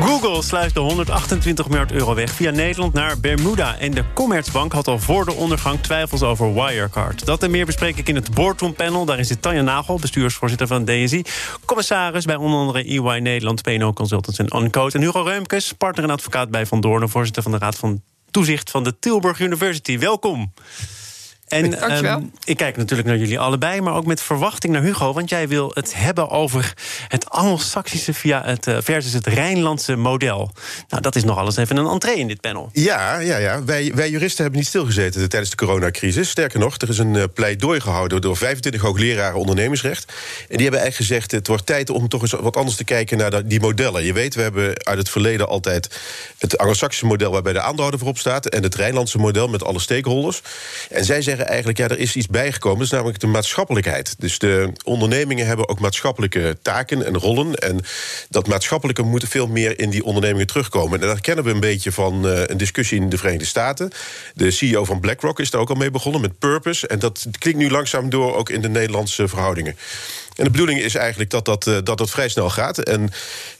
Google sluit de 128 miljard euro weg via Nederland naar Bermuda. En de Commerzbank had al voor de ondergang twijfels over Wirecard. Dat en meer bespreek ik in het Boardroom Panel. Daarin zit Tanja Nagel, bestuursvoorzitter van DSI. Commissaris bij onder andere EY Nederland, PNO Consultants en Uncode. En Hugo Reumkes, partner en advocaat bij Van Doornen... voorzitter van de Raad van Toezicht van de Tilburg University. Welkom. En um, ik kijk natuurlijk naar jullie allebei, maar ook met verwachting naar Hugo. Want jij wil het hebben over het Anglo-Saxische via het, uh, versus het Rijnlandse model. Nou, dat is nog alles even een entree in dit panel. Ja, ja, ja. Wij, wij juristen hebben niet stilgezeten tijdens de coronacrisis. Sterker nog, er is een uh, pleidooi gehouden door 25 hoogleraren ondernemingsrecht. En die hebben eigenlijk gezegd: het wordt tijd om toch eens wat anders te kijken naar die modellen. Je weet, we hebben uit het verleden altijd het Anglo-Saxische model waarbij de aandeelhouder voorop staat. En het Rijnlandse model met alle stakeholders. En zij zeggen eigenlijk, ja, er is iets bijgekomen. Dat is namelijk de maatschappelijkheid. Dus de ondernemingen hebben ook maatschappelijke taken en rollen. En dat maatschappelijke moet veel meer in die ondernemingen terugkomen. En daar kennen we een beetje van uh, een discussie in de Verenigde Staten. De CEO van BlackRock is daar ook al mee begonnen met purpose. En dat klinkt nu langzaam door ook in de Nederlandse verhoudingen. En de bedoeling is eigenlijk dat dat, uh, dat, dat vrij snel gaat. En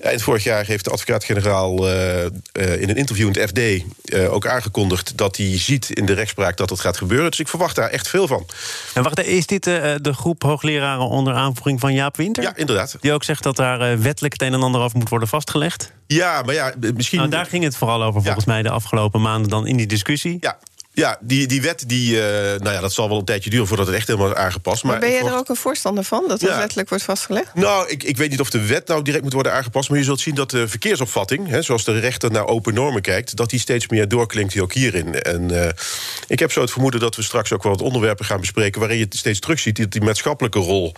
eind vorig jaar heeft de advocaat-generaal uh, uh, in een interview in het FD ook aangekondigd dat hij ziet in de rechtspraak dat dat gaat gebeuren. Dus ik verwacht daar echt veel van. En wacht, is dit de groep hoogleraren onder aanvoering van Jaap Winter? Ja, inderdaad. Die ook zegt dat daar wettelijk het een en ander over moet worden vastgelegd? Ja, maar ja, misschien. Nou, daar ging het vooral over volgens ja. mij de afgelopen maanden dan in die discussie. Ja, ja, die, die wet, die, uh, nou ja, dat zal wel een tijdje duren voordat het echt helemaal is aangepast. Maar, maar ben je verwacht... er ook een voorstander van, dat het ja. wettelijk wordt vastgelegd? Nou, ik, ik weet niet of de wet nou direct moet worden aangepast... maar je zult zien dat de verkeersopvatting, hè, zoals de rechter naar open normen kijkt... dat die steeds meer doorklinkt ook hierin. En uh, ik heb zo het vermoeden dat we straks ook wel wat onderwerpen gaan bespreken... waarin je steeds terugziet dat die maatschappelijke rol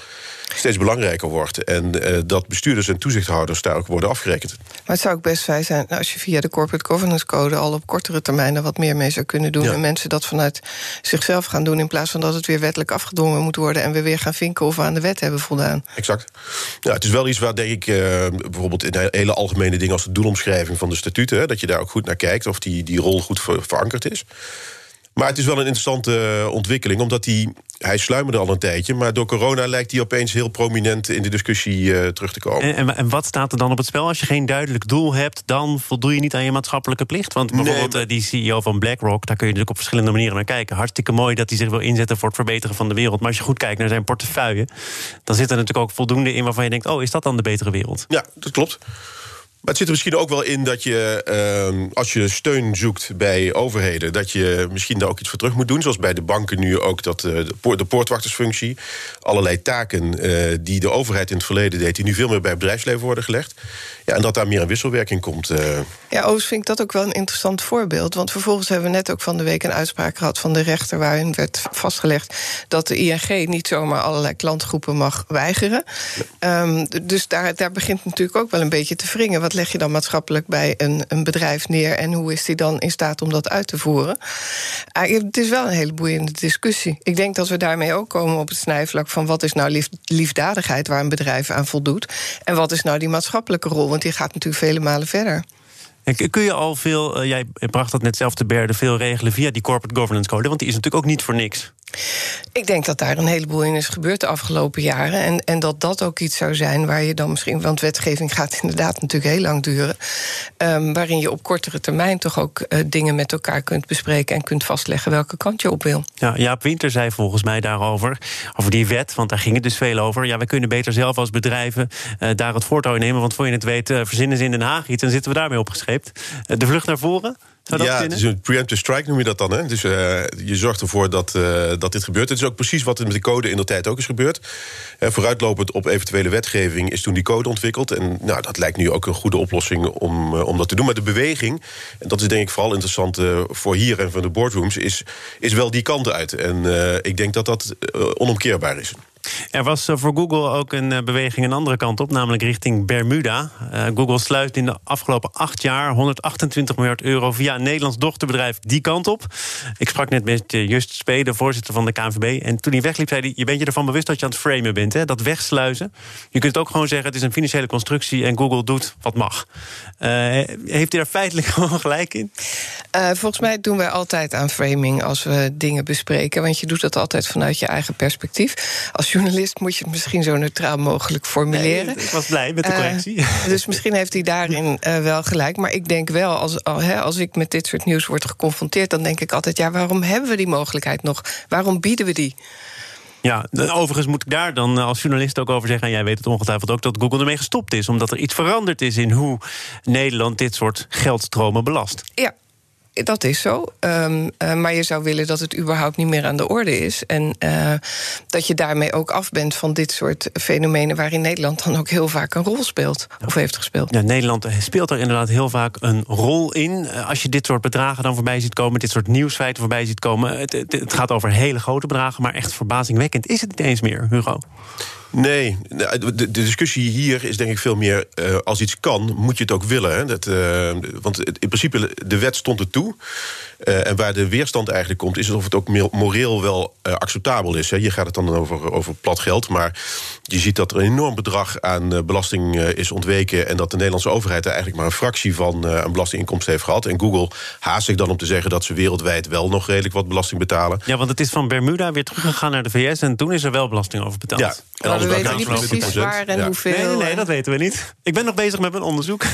steeds belangrijker wordt. En uh, dat bestuurders en toezichthouders daar ook worden afgerekend. Maar het zou ook best fijn zijn als je via de Corporate Governance Code... al op kortere termijn er wat meer mee zou kunnen doen... Ja. En mensen dat vanuit zichzelf gaan doen... in plaats van dat het weer wettelijk afgedwongen moet worden... en we weer gaan vinken of we aan de wet hebben voldaan. Exact. Ja, het is wel iets waar, denk ik, uh, bijvoorbeeld in hele algemene dingen... als de doelomschrijving van de statuten... Dat je daar ook goed naar kijkt of die, die rol goed ver, verankerd is. Maar het is wel een interessante ontwikkeling, omdat hij, hij sluimerde al een tijdje... maar door corona lijkt hij opeens heel prominent in de discussie uh, terug te komen. En, en, en, wat staat er dan op het spel? Als je geen duidelijk doel hebt, dan voldoe je niet aan je maatschappelijke plicht? Want bijvoorbeeld nee, maar... die CEO van BlackRock, daar kun je natuurlijk op verschillende manieren naar kijken. Hartstikke mooi dat hij zich wil inzetten voor het verbeteren van de wereld. Maar als je goed kijkt naar zijn portefeuille... dan zit er natuurlijk ook voldoende in waarvan je denkt... oh, is dat dan de betere wereld? Ja, dat klopt. Maar het zit er misschien ook wel in dat je, uh, als je steun zoekt bij overheden, dat je misschien daar ook iets voor terug moet doen. Zoals bij de banken nu ook dat uh, de, poort, de poortwachtersfunctie. Allerlei taken uh, die de overheid in het verleden deed, die nu veel meer bij het bedrijfsleven worden gelegd. Ja, en dat daar meer een wisselwerking komt. Uh. Ja, overigens vind ik dat ook wel een interessant voorbeeld. Want vervolgens hebben we net ook van de week een uitspraak gehad van de rechter waarin werd vastgelegd dat de ING niet zomaar allerlei klantgroepen mag weigeren. Ja. Um, dus daar, daar begint natuurlijk ook wel een beetje te wringen. Wat leg je dan maatschappelijk bij een, een bedrijf neer en hoe is die dan in staat om dat uit te voeren? Uh, het is wel een hele boeiende discussie. Ik denk dat we daarmee ook komen op het snijvlak van wat is nou lief, liefdadigheid waar een bedrijf aan voldoet en wat is nou die maatschappelijke rol, want die gaat natuurlijk vele malen verder. En kun je al veel, uh, jij bracht dat net zelf te berden, veel regelen via die corporate governance code, want die is natuurlijk ook niet voor niks. Ik denk dat daar een heleboel in is gebeurd de afgelopen jaren. En, en dat dat ook iets zou zijn waar je dan misschien. Want wetgeving gaat inderdaad natuurlijk heel lang duren. Um, waarin je op kortere termijn toch ook uh, dingen met elkaar kunt bespreken. en kunt vastleggen welke kant je op wil. Ja, Jaap Winter zei volgens mij daarover. Over die wet, want daar ging het dus veel over. Ja, we kunnen beter zelf als bedrijven uh, daar het voortouw nemen. Want voor je het weet, uh, verzinnen ze in Den Haag iets. en zitten we daarmee opgescheept. de vlucht naar voren. Ja, het is een preemptive strike noem je dat dan. Hè? Dus uh, je zorgt ervoor dat, uh, dat dit gebeurt. Het is ook precies wat met de code in de tijd ook is gebeurd. Uh, vooruitlopend op eventuele wetgeving is toen die code ontwikkeld. En nou, dat lijkt nu ook een goede oplossing om, om dat te doen. Maar de beweging, en dat is denk ik vooral interessant voor hier en van de boardrooms... is, is wel die kant uit. En ik denk dat dat onomkeerbaar is. Er was eh, voor Google ook een eh, beweging een andere kant op, namelijk richting Bermuda. Uh, Google sluit in de afgelopen acht jaar 128 miljard euro via een Nederlands dochterbedrijf die kant op. Ik sprak net met Just Spee, voorzitter van de KNVB. En toen hij wegliep, zei hij: Je bent je ervan bewust dat je aan het framen bent, hè? dat wegsluizen. Je kunt ook gewoon zeggen: het is een financiële constructie en Google doet wat mag. Heeft hij daar feitelijk gewoon gelijk in? Volgens mij doen wij altijd aan framing als we dingen bespreken. Want je doet dat altijd vanuit je eigen perspectief. Als journalist moet je het misschien zo neutraal mogelijk formuleren. Nee, ik was blij met de correctie. Uh, dus misschien heeft hij daarin uh, wel gelijk. Maar ik denk wel, als, als ik met dit soort nieuws word geconfronteerd, dan denk ik altijd: ja, waarom hebben we die mogelijkheid nog? Waarom bieden we die? Ja, overigens moet ik daar dan als journalist ook over zeggen... en jij weet het ongetwijfeld ook, dat Google ermee gestopt is... omdat er iets veranderd is in hoe Nederland dit soort geldstromen belast. Ja, dat is zo. Um, uh, maar je zou willen dat het überhaupt niet meer aan de orde is. En uh, dat je daarmee ook af bent van dit soort fenomenen... waarin Nederland dan ook heel vaak een rol speelt. Of heeft gespeeld. Ja, Nederland speelt er inderdaad heel vaak een rol in. Als je dit soort bedragen dan voorbij ziet komen... dit soort nieuwsfeiten voorbij ziet komen... het, het, het gaat over hele grote bedragen... maar echt verbazingwekkend is het niet eens meer, Hugo. Nee, de, de, discussie hier is denk ik veel meer... Uh, als iets kan, moet je het ook willen. Hè? Dat, uh, want in principe, de wet stond er toe. Uh, en waar de weerstand eigenlijk komt... is of het ook moreel wel acceptabel is. Hè? Hier gaat het dan over, over plat geld. Maar je ziet dat er een enorm bedrag aan belasting is ontweken... en dat de Nederlandse overheid er eigenlijk maar een fractie van... een belastinginkomst heeft gehad. En Google haast zich dan om te zeggen... dat ze wereldwijd wel nog redelijk wat belasting betalen. Ja, want het is van Bermuda weer teruggegaan naar de VS... en toen is er wel belasting over betaald. Ja, maar we weten niet precies waar en hoeveel. Nee, nee, nee, dat weten we niet. Ik ben nog bezig met mijn onderzoek.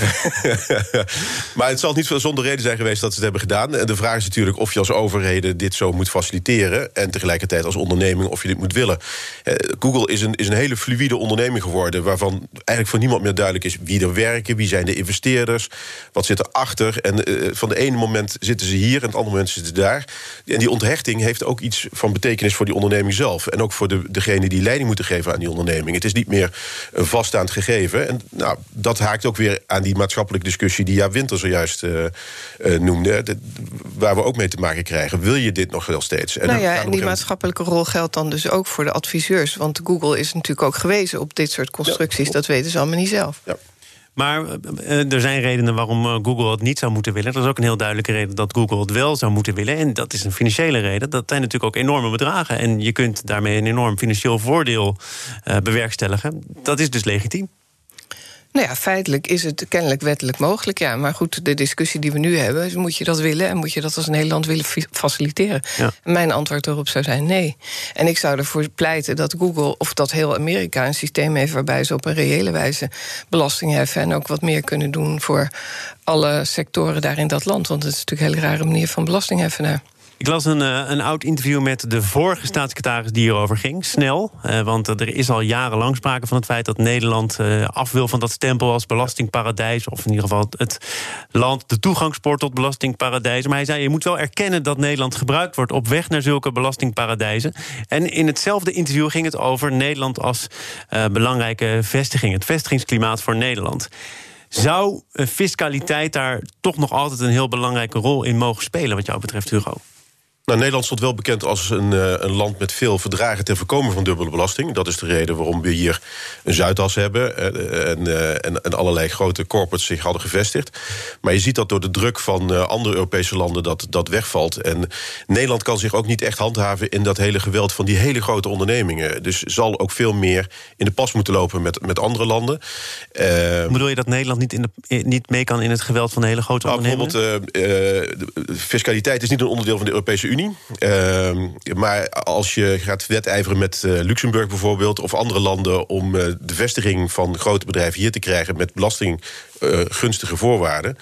maar het zal niet zonder reden zijn geweest dat ze het hebben gedaan. En de vraag is natuurlijk of je als overheden dit zo moet faciliteren... en tegelijkertijd als onderneming of je dit moet willen. Eh, Google is een, is een hele fluïde onderneming geworden... waarvan eigenlijk voor niemand meer duidelijk is wie er werken... wie zijn de investeerders, wat zit erachter. En uh, van de ene moment zitten ze hier en het andere moment zitten ze daar. En die onthechting heeft ook iets van betekenis voor die onderneming zelf. En ook voor de, degene die leiding moeten geven aan die onderneming. Het is niet meer een vaststaand gegeven. En nou, dat haakt ook weer aan die maatschappelijke discussie... die Ja Winter zojuist uh, noemde, de, waar we ook mee te maken krijgen. Wil je dit nog wel steeds? En, nou ja, en die maatschappelijke rol geldt dan dus ook voor de adviseurs. Want Google is natuurlijk ook gewezen op dit soort constructies. Ja, dat weten ze allemaal niet zelf. Ja. Maar uh, er zijn redenen waarom Google het niet zou moeten willen. Er is ook een heel duidelijke reden dat Google het wel zou moeten willen. En dat is een financiële reden. Dat zijn natuurlijk ook enorme bedragen. En je kunt daarmee een enorm financieel voordeel uh, bewerkstelligen. Dat is dus legitiem. Nou ja, feitelijk is het kennelijk wettelijk mogelijk. Ja, maar goed, de discussie die we nu hebben, moet je dat willen en moet je dat als Nederland willen faciliteren? Ja. Mijn antwoord erop zou zijn nee. En ik zou ervoor pleiten dat Google of dat heel Amerika een systeem heeft waarbij ze op een reële wijze belasting heffen en ook wat meer kunnen doen voor alle sectoren daar in dat land. Want het is natuurlijk een hele rare manier van belasting heffen daar. Ik las een, eh, een oud interview met de vorige staatssecretaris die hierover ging. Snel, eh, want er is al jarenlang sprake van het feit dat Nederland eh, af wil van dat stempel als belastingparadijs. Of in ieder geval het land, de toegangspoort tot belastingparadijzen. Maar hij zei: je moet wel erkennen dat Nederland gebruikt wordt op weg naar zulke belastingparadijzen. En in hetzelfde interview ging het over Nederland als belangrijke vestiging, het vestigingsklimaat voor Nederland. Zou fiscaliteit daar toch nog altijd een heel belangrijke rol in mogen spelen, wat jou betreft, Hugo? Nou, Nederland stond wel bekend als een, uh, een, land met veel verdragen ter voorkomen van dubbele belasting. Dat is de reden waarom we hier een Zuidas hebben uh, en, uh, en, en, allerlei grote corporates zich hadden gevestigd. Maar je ziet dat door de druk van andere Europese landen dat dat wegvalt. En Nederland kan zich ook niet echt handhaven in dat hele geweld van die hele grote ondernemingen. Dus zal ook veel meer in de pas moeten lopen met, met andere landen. Bedoel je dat Nederland niet, in de, niet mee kan in het geweld van de hele grote nou, ondernemingen? Bijvoorbeeld, fiscaliteit is niet een onderdeel van de Europese Unie. Uh, maar als je gaat wedijveren met uh, Luxemburg bijvoorbeeld... of andere landen om uh, de vestiging van grote bedrijven hier te krijgen... met belastinggunstige eh, voorwaarden...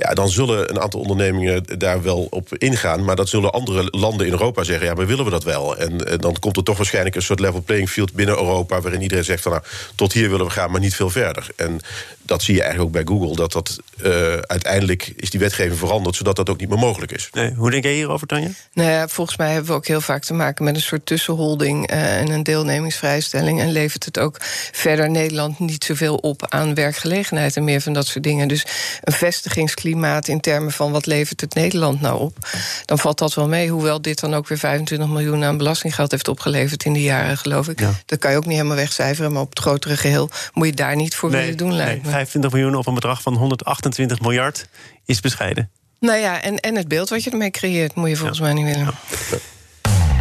Ja, dan zullen een aantal ondernemingen daar wel op ingaan. Maar dat zullen andere landen in Europa zeggen: ja, maar willen we dat wel? En, en dan komt er toch waarschijnlijk een soort level playing field binnen Europa. waarin iedereen zegt: van nou, tot hier willen we gaan, maar niet veel verder. En dat zie je eigenlijk ook bij Google. Dat dat uh, uiteindelijk is die wetgeving veranderd, zodat dat ook niet meer mogelijk is. Nee, hoe denk jij hierover, Tanja? Nou ja, volgens mij hebben we ook heel vaak te maken met een soort tussenholding uh, en een deelnemingsvrijstelling. En levert het ook verder Nederland niet zoveel op aan werkgelegenheid en meer van dat soort dingen. Dus een vestigingsklimaat klimaat in termen van wat levert het Nederland nou op, dan valt dat wel mee. Hoewel dit dan ook weer 25 miljoen aan belastinggeld heeft opgeleverd in die jaren, geloof ik. Dat kan je ook niet helemaal wegcijferen, maar op het grotere geheel moet je daar niet voor willen doen, lijkt nee, 25 miljoen op een bedrag van 128 miljard is bescheiden. Nou ja, en, en het beeld wat je ermee creëert, moet je volgens mij niet willen.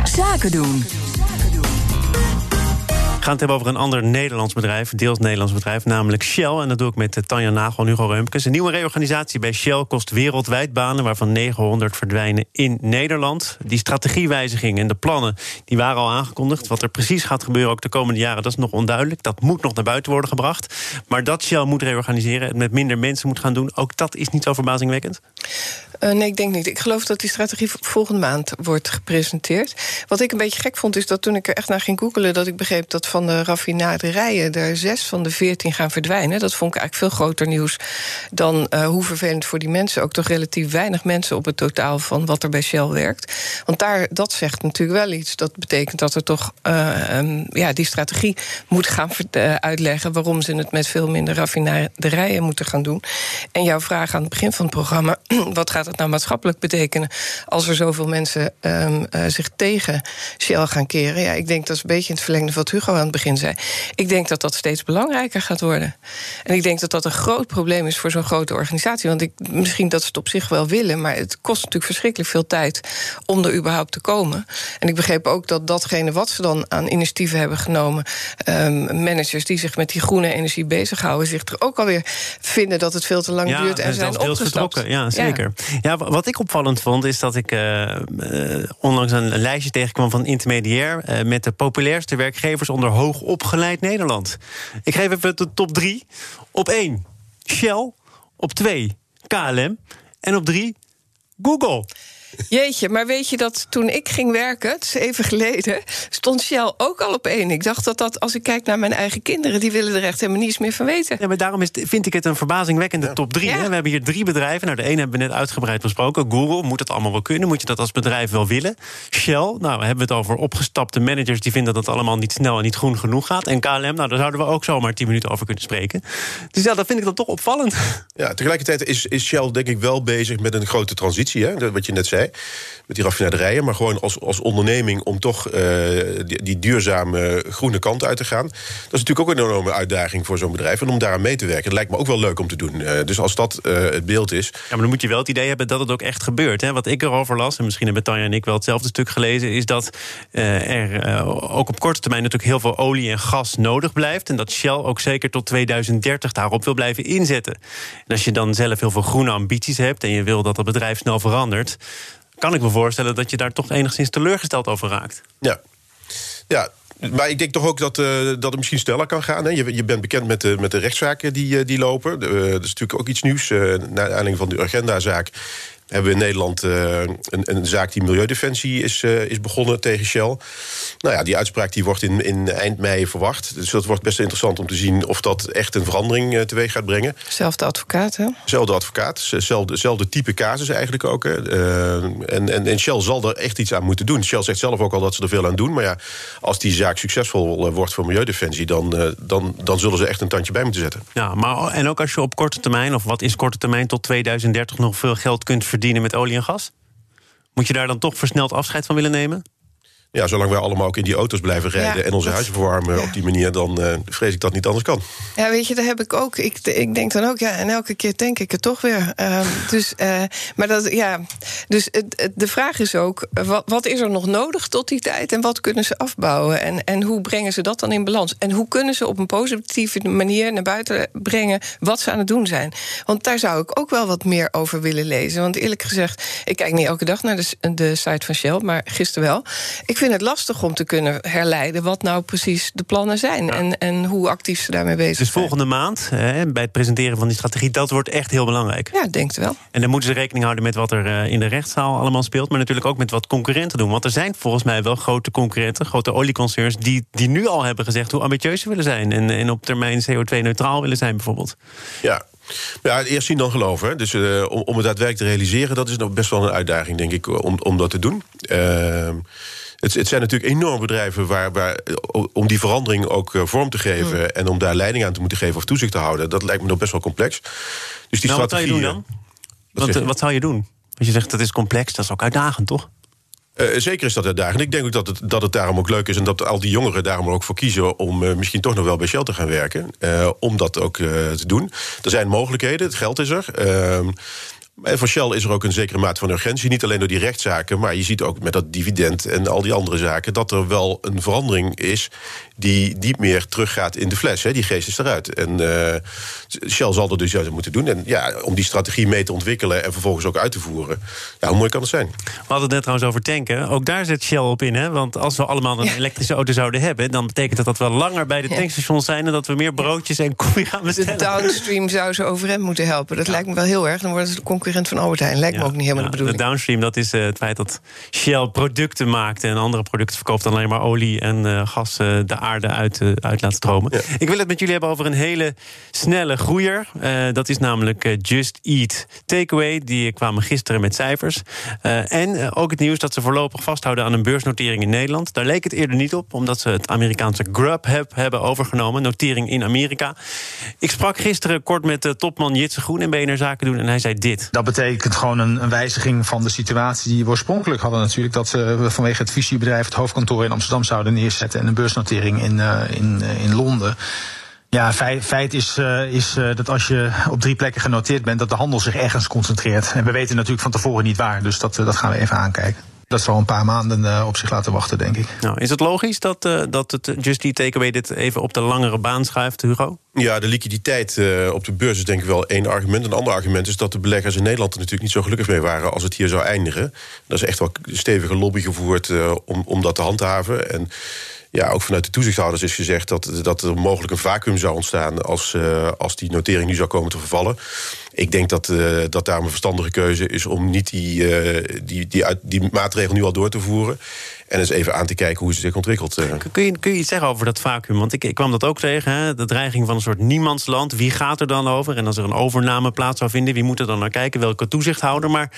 Zaken doen. Gaan het hebben over een ander Nederlands bedrijf, deels Nederlands bedrijf, namelijk Shell. En dat doe ik met Tanja Nagel en Hugo Reumkes. Een nieuwe reorganisatie bij Shell kost wereldwijd banen, waarvan 900 verdwijnen in Nederland. Die strategiewijzigingen en de plannen die waren al aangekondigd. Wat er precies gaat gebeuren ook de komende jaren, dat is nog onduidelijk. Dat moet nog naar buiten worden gebracht. Maar dat Shell moet reorganiseren en met minder mensen moet gaan doen, ook dat is niet zo verbazingwekkend. Uh, nee, ik denk niet. Ik geloof dat die strategie volgende maand wordt gepresenteerd. Wat ik een beetje gek vond, is dat toen ik er echt naar ging googelen... dat ik begreep dat van de raffinaderijen er zes van de veertien gaan verdwijnen. Dat vond ik eigenlijk veel groter nieuws dan uh, hoe vervelend voor die mensen. Ook toch relatief weinig mensen op het totaal van wat er bij Shell werkt. Want daar, dat zegt natuurlijk wel iets. Dat betekent dat er toch uh, um, ja, die strategie moet gaan uitleggen... waarom ze het met veel minder raffinaderijen moeten gaan doen. En jouw vraag aan het begin van het programma... wat gaat het nou maatschappelijk betekenen als er zoveel mensen um, uh, zich tegen Shell gaan keren? Ja, ik denk dat is een beetje in het verlengde van wat Hugo aan het begin zei. Ik denk dat dat steeds belangrijker gaat worden. En ik denk dat dat een groot probleem is voor zo'n grote organisatie. Want ik, misschien dat ze het op zich wel willen, maar het kost natuurlijk verschrikkelijk veel tijd om er überhaupt te komen. En ik begreep ook dat datgene wat ze dan aan initiatieven hebben genomen, um, managers die zich met die groene energie bezighouden, zich er ook alweer vinden dat het veel te lang ja, duurt en zijn opgestapt. Ja, zeker. Ja. Wat ik opvallend vond, is dat ik uh, uh, onlangs een, lijstje tegenkwam van Intermediair uh, met de populairste werkgevers onder hoogopgeleid Nederland. Ik geef even de top drie. Op één Shell, op twee KLM en op drie Google. Jeetje, maar weet je dat toen ik ging werken, het is even geleden, stond Shell ook al op één. Ik dacht dat dat, als ik kijk naar mijn eigen kinderen, die willen er echt helemaal niets meer van weten. Ja, maar daarom is, vind ik het een verbazingwekkende top drie. Ja. We hebben hier drie bedrijven. Nou, de ene hebben we net uitgebreid besproken. Google, moet het allemaal wel kunnen? Moet je dat als bedrijf wel willen? Shell, nou, we hebben het over opgestapte managers die vinden dat het allemaal niet snel en niet groen genoeg gaat. En KLM, nou, daar zouden we ook zomaar tien minuten over kunnen spreken. Dus ja, dat vind ik dan toch opvallend. Ja, tegelijkertijd is, is Shell denk ik wel bezig met een grote transitie, hè? wat je net zei met die raffinaderijen, maar gewoon als, als onderneming om toch uh, die, die, duurzame groene kant uit te gaan. Dat is natuurlijk ook een enorme uitdaging voor zo'n bedrijf. En om daaraan mee te werken, dat lijkt me ook wel leuk om te doen. Uh, dus als dat uh, het beeld is. Ja, maar dan moet je wel het idee hebben dat het ook echt gebeurt. Hè? Wat ik erover las, en misschien hebben Tanja en ik wel hetzelfde stuk gelezen, is dat er ook op korte termijn natuurlijk heel veel olie en gas nodig blijft. En dat Shell ook zeker tot 2030 daarop wil blijven inzetten. En als je dan zelf heel veel groene ambities hebt en je wil dat het bedrijf snel verandert kan ik me voorstellen dat je daar toch enigszins teleurgesteld over raakt. Ja, ja maar ik denk toch ook dat, uh, dat het misschien sneller kan gaan. Hè? Je, je bent bekend met de, met de rechtszaken die, die lopen. Uh, dat is natuurlijk ook iets nieuws. Naar aanleiding van de Urgenda-zaak hebben we in Nederland uh, een, een, zaak die Milieudefensie is, uh, is begonnen tegen Shell. Nou ja, die uitspraak die wordt in, in eind mei verwacht. Dus dat wordt best interessant om te zien of dat echt een verandering uh, teweeg gaat brengen. Zelfde advocaat, hè? Zelfde advocaat, zelfde, zelfde type casus eigenlijk ook. Hè. en, en, en Shell zal er echt iets aan moeten doen. Shell zegt zelf ook al dat ze er veel aan doen. Maar ja, als die zaak succesvol wordt voor Milieudefensie... dan, dan, dan zullen ze echt een tandje bij moeten zetten. Ja, maar en ook als je op korte termijn, of wat is korte termijn... tot 2030 nog veel geld kunt verdienen verdienen met olie en gas? Moet je daar dan toch versneld afscheid van willen nemen? Ja, zolang wij allemaal ook in die auto's blijven rijden... en onze huizen verwarmen ja. op die manier... dan uh, vrees ik dat niet anders kan. Ja, weet je, dat heb ik ook. Ik, ik denk dan ook, ja, en elke keer denk ik het toch weer. Uh, dus, uh, maar dat, ja... Dus de vraag is ook, wat, wat, is er nog nodig tot die tijd... en wat kunnen ze afbouwen? En, en hoe brengen ze dat dan in balans? En hoe kunnen ze op een positieve manier naar buiten brengen... wat ze aan het doen zijn? Want daar zou ik ook wel wat meer over willen lezen. Want eerlijk gezegd, ik kijk niet elke dag naar de, de site van Shell... maar gisteren wel. Ik vind het lastig om te kunnen herleiden wat nou precies de plannen zijn ja. en, en hoe actief ze daarmee bezig dus zijn. Dus volgende maand, hè, bij het presenteren van die strategie, dat wordt echt heel belangrijk. Ja, ik denk het wel. En dan moeten ze rekening houden met wat er uh, in de rechtszaal allemaal speelt, maar natuurlijk ook met wat concurrenten doen. Want er zijn volgens mij wel grote concurrenten, grote olieconcerns, die, die nu al hebben gezegd hoe ambitieus ze willen zijn en, en op termijn CO2-neutraal willen zijn, bijvoorbeeld. Ja, ja, eerst zien dan geloven. Dus uh, om, om het daadwerkelijk te realiseren, dat is nog best wel een uitdaging, denk ik, om, om dat te doen. Uh, het, het, zijn natuurlijk enorme bedrijven waar, waar, om die verandering ook uh, vorm te geven... Mm. en om daar leiding aan te moeten geven of toezicht te houden... dat lijkt me nog best wel complex. Dus die nou, strategie. Wat je doen dan? Wat, wat zou je doen? Want je zegt dat is complex, dat is ook uitdagend, toch? Uh, zeker is dat uitdagend. Ik denk ook dat het, dat het daarom ook leuk is en dat al die jongeren daarom ook voor kiezen om uh, misschien toch nog wel bij Shell te gaan werken. Uh, om dat ook te doen. Er zijn mogelijkheden, het geld is er. En voor Shell is er ook een zekere mate van urgentie. Niet alleen door die rechtszaken, maar je ziet ook met dat dividend en al die andere zaken dat er wel een verandering is die niet meer teruggaat in de fles. Hè. Die geest is eruit. En uh, Shell zal er dus juist moeten doen. En ja, om die strategie mee te ontwikkelen en vervolgens ook uit te voeren. Ja, hoe mooi kan het zijn? We hadden het net trouwens over tanken. Ook daar zit Shell op in. Hè? Want als we allemaal een elektrische auto zouden hebben, dan betekent dat dat we langer bij de tankstations zijn en dat we meer broodjes en koffie gaan bestellen. De downstream zou ze overeind moeten helpen. Dat lijkt me wel heel erg. Dan worden ze de concurrent van Albert Heijn. Lijkt me ook niet helemaal de bedoeling. De downstream, dat is uh, het feit dat Shell producten maakt en andere producten verkoopt dan alleen maar olie en uh, gas uh, de aarde uit, uit laat stromen. Ja. Ik wil het met jullie hebben over een hele snelle groeier. dat is namelijk Just Eat Takeaway. Die kwamen gisteren met cijfers. en ook het nieuws dat ze voorlopig vasthouden aan een beursnotering in Nederland. Daar leek het eerder niet op, omdat ze het Amerikaanse Grubhub hebben overgenomen. Notering in Amerika. Ik sprak gisteren kort met topman Jitse Groen in BNR Zaken doen en hij zei dit. Dat betekent gewoon een, een wijziging van de situatie die we oorspronkelijk hadden natuurlijk. Dat we vanwege het visiebedrijf het hoofdkantoor in Amsterdam zouden neerzetten en een beursnotering in, uh, in, uh, in Londen. Ja, feit, feit is, is dat als je op drie plekken genoteerd bent, dat de handel zich ergens concentreert. En we weten natuurlijk van tevoren niet waar, dus dat, dat gaan we even aankijken. Dat zal een paar maanden op zich laten wachten, denk ik. Nou, is het logisch dat, dat het Just Eat Takeaway dit even op de langere baan schuift, Hugo? Ja, de liquiditeit uh, op de beurs is denk ik wel één argument. Een ander argument is dat de beleggers in Nederland er natuurlijk niet zo gelukkig mee waren als het hier zou eindigen. Er is echt wel stevige lobby gevoerd uh, om, om dat te handhaven. En ja, ook vanuit de toezichthouders is gezegd dat, dat er mogelijk een vacuüm zou ontstaan als, uh, als die notering nu zou komen te vervallen. Ik denk dat, uh, dat daarom een verstandige keuze is om niet die, uh, die, die, uit, die maatregel nu al door te voeren. En eens even aan te kijken hoe ze zich ontwikkelt. Kun je, kun je iets zeggen over dat vacuüm? Want ik, ik kwam dat ook tegen, hè? de dreiging van een soort niemandsland. Wie gaat er dan over? En als er een overname plaats zou vinden, wie moet er dan naar kijken? Welke toezichthouder? Maar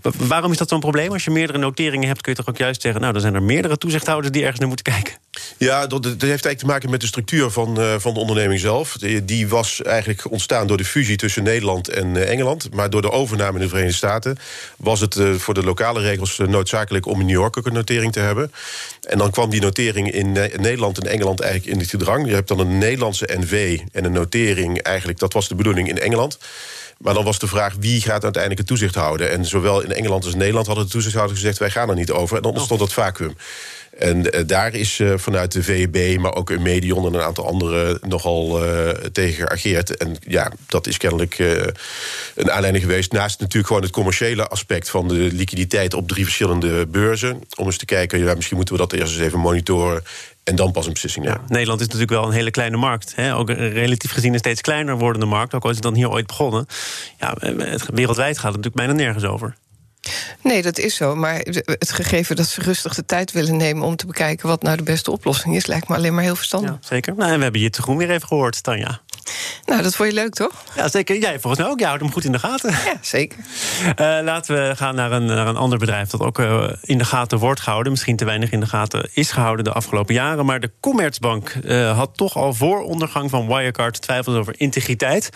Waarom is dat zo'n probleem? Als je meerdere noteringen hebt, kun je toch ook juist zeggen... nou, dan zijn er meerdere toezichthouders die ergens naar moeten kijken. Ja, dat, dat heeft eigenlijk te maken met de structuur van, uh, van de onderneming zelf. Die, die, was eigenlijk ontstaan door de fusie tussen Nederland en uh, Engeland. Maar door de overname in de Verenigde Staten... was het uh, voor de lokale regels noodzakelijk om in New York ook een notering te hebben. En dan kwam die notering in Nederland en Engeland eigenlijk in het gedrang. Je hebt dan een Nederlandse NV en een notering eigenlijk... dat was de bedoeling in Engeland... Maar dan was de vraag wie gaat uiteindelijk het toezicht houden. En zowel in Engeland als in Nederland hadden de toezichthouders gezegd... wij gaan er niet over. En dan ontstond dat vacuüm. En uh, daar is uh, vanuit de VEB, maar ook in Medion en een aantal anderen nogal uh, tegen geageerd. En ja, dat is kennelijk een aanleiding geweest. Naast natuurlijk gewoon het commerciële aspect van de liquiditeit op drie verschillende beurzen. Om eens te kijken, misschien moeten we dat eerst eens even monitoren. En dan pas een beslissing nemen. Nederland is natuurlijk wel een hele kleine markt. Hè? Ook relatief gezien een steeds kleiner wordende markt. Ook al is het dan hier ooit begonnen. Ja, wereldwijd gaat het natuurlijk bijna nergens over. Nee, dat is zo. Maar het gegeven dat ze rustig de tijd willen nemen om te bekijken wat nou de beste oplossing is, lijkt me alleen maar heel verstandig. Ja, zeker. Nou, en we hebben je te groen weer even gehoord, Tanja. Nou, dat vond je leuk, toch? Ja, zeker. Jij volgens mij ook. Jij houdt hem goed in de gaten. Ja, zeker. Uh, laten we gaan naar een, naar een ander bedrijf dat ook uh, in de gaten wordt gehouden. Misschien te weinig in de gaten is gehouden de afgelopen jaren. Maar de Commerzbank uh, had toch al voor ondergang van Wirecard twijfels over integriteit.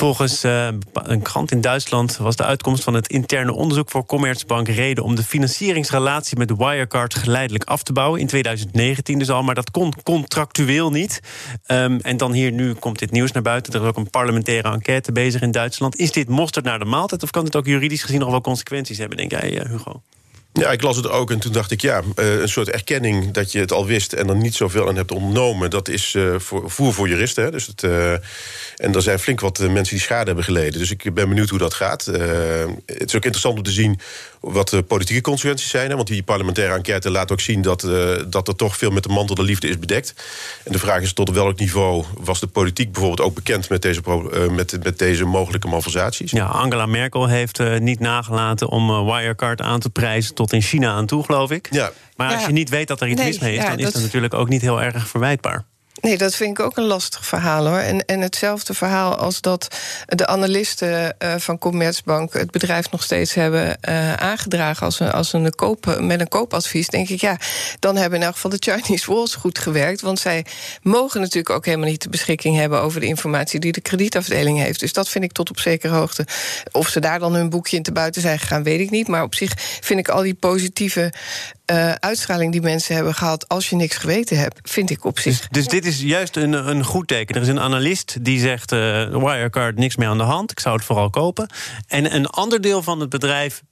Volgens uh, een krant in Duitsland was de uitkomst van het interne onderzoek voor Commerzbank reden om de financieringsrelatie met Wirecard geleidelijk af te bouwen. In 2019 dus al, maar dat kon contractueel niet. Um, en dan hier nu komt dit nieuws naar buiten. Er is ook een parlementaire enquête bezig in Duitsland. Is dit mosterd naar de maaltijd of kan dit ook juridisch gezien nog wel consequenties hebben, denk jij, Hugo? Ja, ik las het ook en toen dacht ik, ja, een soort erkenning dat je het al wist en er niet zoveel aan hebt ondernomen, dat is voor, voer voor juristen. Dus het, uh, en er zijn flink wat mensen die schade hebben geleden. Dus ik ben benieuwd hoe dat gaat. Het is ook interessant om te zien wat de politieke consequenties zijn. Hè, want die parlementaire enquête laat ook zien dat, dat er toch veel met de mantel de liefde is bedekt. En de vraag is tot welk niveau was de politiek bijvoorbeeld ook bekend met deze, met, met deze mogelijke malversaties? Ja, Angela Merkel heeft niet nagelaten om Wirecard aan te prijzen tot in China aan toe, geloof ik. Ja. Maar als je niet weet dat er iets nee, mis mee is, dan is dat natuurlijk ook niet heel erg verwijtbaar. Nee, dat vind ik ook een lastig verhaal hoor. En, en hetzelfde verhaal als dat de analisten uh, van Commerzbank het bedrijf nog steeds hebben uh, aangedragen als een, als een koop, met een koopadvies. Denk ik, ja, dan hebben in elk geval de Chinese walls goed gewerkt. Want zij mogen natuurlijk ook helemaal niet de beschikking hebben over de informatie die de kredietafdeling heeft. Dus dat vind ik tot op zekere hoogte. Of ze daar dan hun boekje in te buiten zijn gegaan, weet ik niet. Maar op zich vind ik al die positieve uh, uitstraling die mensen hebben gehad als je niks geweten hebt, vind ik op zich. Dus, dus dit is juist een, een goed teken. Er is een analist die zegt: uh, Wirecard, niks meer aan de hand. Ik zou het vooral kopen. En een ander deel van het bedrijf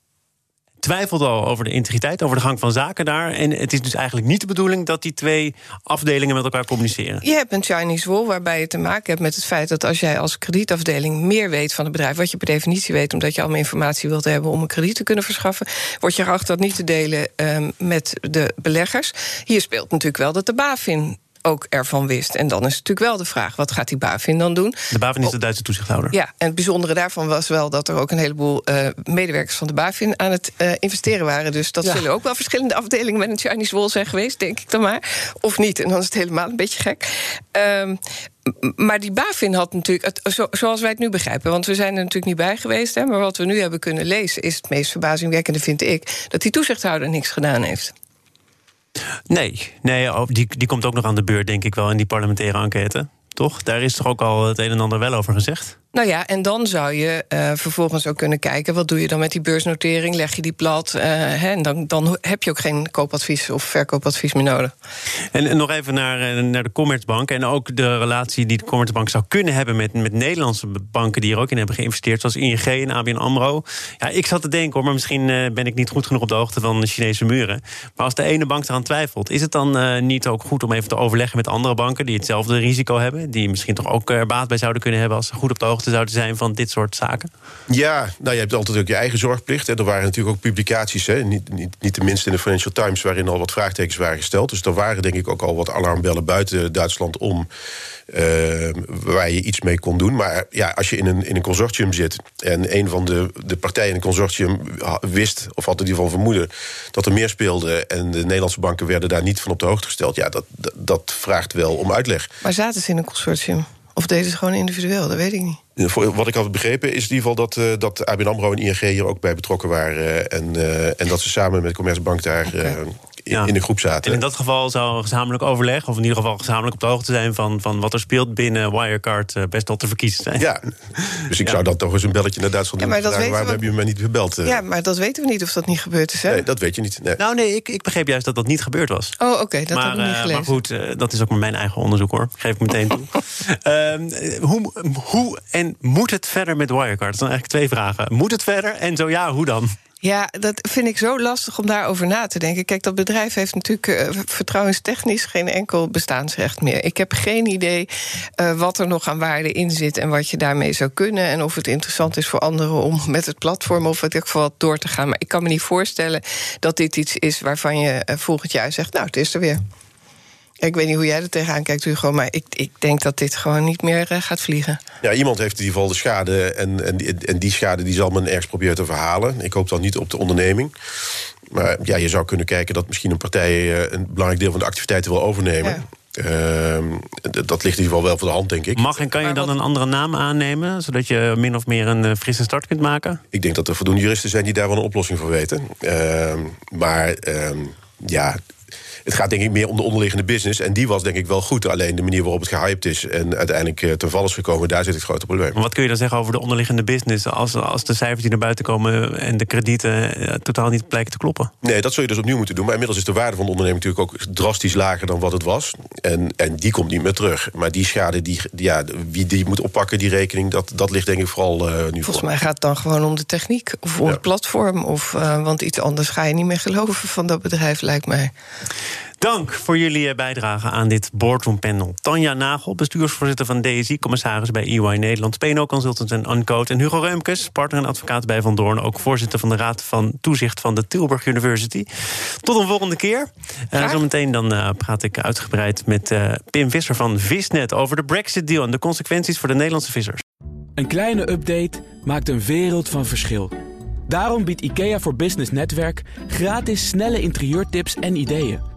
twijfelt al over de integriteit, over de gang van zaken daar. En het is dus eigenlijk niet de bedoeling dat die twee afdelingen met elkaar communiceren. Je hebt een Chinese wall waarbij je te maken hebt met het feit dat als jij als kredietafdeling meer weet van het bedrijf, wat je per definitie weet, omdat je allemaal informatie wilt hebben om een krediet te kunnen verschaffen, word je geacht dat niet te delen um, met de beleggers. Hier speelt natuurlijk wel dat de BaFin ook ervan wist. En dan is het natuurlijk wel de vraag: wat gaat die BaFin dan doen? De BaFin is de Duitse toezichthouder. Ja, en het bijzondere daarvan was wel dat er ook een heleboel uh, medewerkers van de BaFin aan het uh, investeren waren. Dus dat ja. zullen ook wel verschillende afdelingen met een Chinese wall zijn geweest, denk ik dan maar. Of niet, en dan is het helemaal een beetje gek. Um, maar die BaFin had natuurlijk, het, zo, zoals wij het nu begrijpen, want we zijn er natuurlijk niet bij geweest, hè, maar wat we nu hebben kunnen lezen is het meest verbazingwekkende, vind ik, dat die toezichthouder niks gedaan heeft. Nee, nee oh, die, die komt ook nog aan de beurt, denk ik wel, in die parlementaire enquête. Toch? Daar is toch ook al het een en ander wel over gezegd? Nou ja, en dan zou je uh, vervolgens ook kunnen kijken... wat doe je dan met die beursnotering? Leg je die plat? Uh, hè, en dan, dan heb je ook geen koopadvies of verkoopadvies meer nodig. En, nog even naar, eh, naar de Commerzbank... en ook de relatie die de Commerzbank zou kunnen hebben... Met, met Nederlandse banken die er ook in hebben geïnvesteerd... zoals ING en ABN AMRO. Ja, ik zat te denken, hoor, maar misschien ben ik niet goed genoeg... op de hoogte van de Chinese muren. Maar als de ene bank eraan twijfelt... is het dan niet ook goed om even te overleggen met andere banken... die hetzelfde risico hebben... die misschien toch ook er baat bij zouden kunnen hebben... als ze goed op de hoogte zouden zijn van dit soort zaken? Ja, nou, je hebt altijd ook je eigen zorgplicht. Hè. Er waren natuurlijk ook publicaties, hè, niet, niet, niet tenminste in de Financial Times... waarin al wat vraagtekens waren gesteld. Dus er waren denk ik ook al wat alarmbellen buiten Duitsland om... Uh, waar je iets mee kon doen. Maar ja, als je in een, in een consortium zit... en een van de, de partijen in het consortium wist... of had in ieder geval vermoeden dat er meer speelde... en de Nederlandse banken werden daar niet van op de hoogte gesteld... ja, dat, dat, dat vraagt wel om uitleg. Maar zaten ze in een consortium? Of deden ze gewoon individueel? Dat weet ik niet. Wat ik had begrepen is in ieder geval dat, uh, dat ABN AMRO en ING hier ook bij betrokken waren. En, uh, en dat ze samen met Commerzbank daar okay. uh, in, in de groep zaten. En in dat geval zou een gezamenlijk overleg, of in ieder geval gezamenlijk op de hoogte zijn van, van wat er speelt binnen Wirecard, uh, best wel te verkiezen zijn. Ja, dus ik ja. zou dan toch eens een belletje naar Duitsland ja, maar doen. Waarom we... heb je me niet gebeld? Uh? Ja, maar dat weten we niet of dat niet gebeurd is. Hè? Nee, dat weet je niet. Nee. Nou, nee, ik, ik begreep juist dat dat niet gebeurd was. Oh, oké, okay, dat maar, heb ik niet gelezen. Maar goed, uh, dat is ook maar mijn eigen onderzoek hoor. Geef ik meteen toe. uh, hoe, hoe en moet het verder met Wirecard? Dat zijn eigenlijk twee vragen. Moet het verder en zo ja, hoe dan? Ja, dat vind ik zo lastig om daarover na te denken. Kijk, dat bedrijf heeft natuurlijk uh, vertrouwenstechnisch geen enkel bestaansrecht meer. Ik heb geen idee uh, wat er nog aan waarde in zit en wat je daarmee zou kunnen. En of het interessant is voor anderen om met het platform of wat ik geval door te gaan. Maar ik kan me niet voorstellen dat dit iets is waarvan je uh, volgend jaar zegt: Nou, het is er weer. Ik weet niet hoe jij er tegenaan kijkt, Hugo, maar ik, ik denk dat dit gewoon niet meer uh, gaat vliegen. Ja, iemand heeft in ieder geval de schade en, en, en die schade die zal men ergens proberen te verhalen. Ik hoop dan niet op de onderneming. Maar ja, je zou kunnen kijken dat misschien een partij uh, een belangrijk deel van de activiteiten wil overnemen. Ja. Uh, dat ligt in ieder geval wel voor de hand, denk ik. Mag en kan je dan een andere naam aannemen, zodat je min of meer een frisse start kunt maken? Ik denk dat er voldoende juristen zijn die daar wel een oplossing voor weten. Uh, maar ehm, ja, het gaat denk ik meer om de onderliggende business. En die was denk ik wel goed. Alleen de manier waarop het gehyped is en uiteindelijk uh, ten val is gekomen, daar zit het grote probleem. Maar wat kun je dan zeggen over de onderliggende business als, als de cijfers die naar buiten komen en de kredieten uh, totaal niet blijken te kloppen? Nee, dat zul je dus opnieuw moeten doen. Maar inmiddels is de waarde van de onderneming natuurlijk ook drastisch lager dan wat het was. En, en die komt niet meer terug. Maar die schade, die, ja, wie die moet oppakken, die rekening, dat, dat ligt denk ik vooral uh, nu Volgens voor. mij gaat het dan gewoon om de techniek of om ja. het platform. Of, want iets anders ga je niet meer geloven van dat bedrijf, lijkt mij. Dank voor jullie bijdrage aan dit boardroom panel. Tanja Nagel, bestuursvoorzitter van DSI, commissaris bij EY Nederland, PNO Consultants en Uncode. En Hugo Reumkes, partner en advocaat bij Van Doorn, ook voorzitter van de Raad van Toezicht van de Tilburg University. Tot een volgende keer. Uh, zometeen dan uh, praat ik uitgebreid met uh, Pim Visser van Visnet over de Brexit-deal en de consequenties voor de Nederlandse vissers. Een kleine update maakt een wereld van verschil. Daarom biedt IKEA voor Business Netwerk gratis snelle interieurtips en ideeën.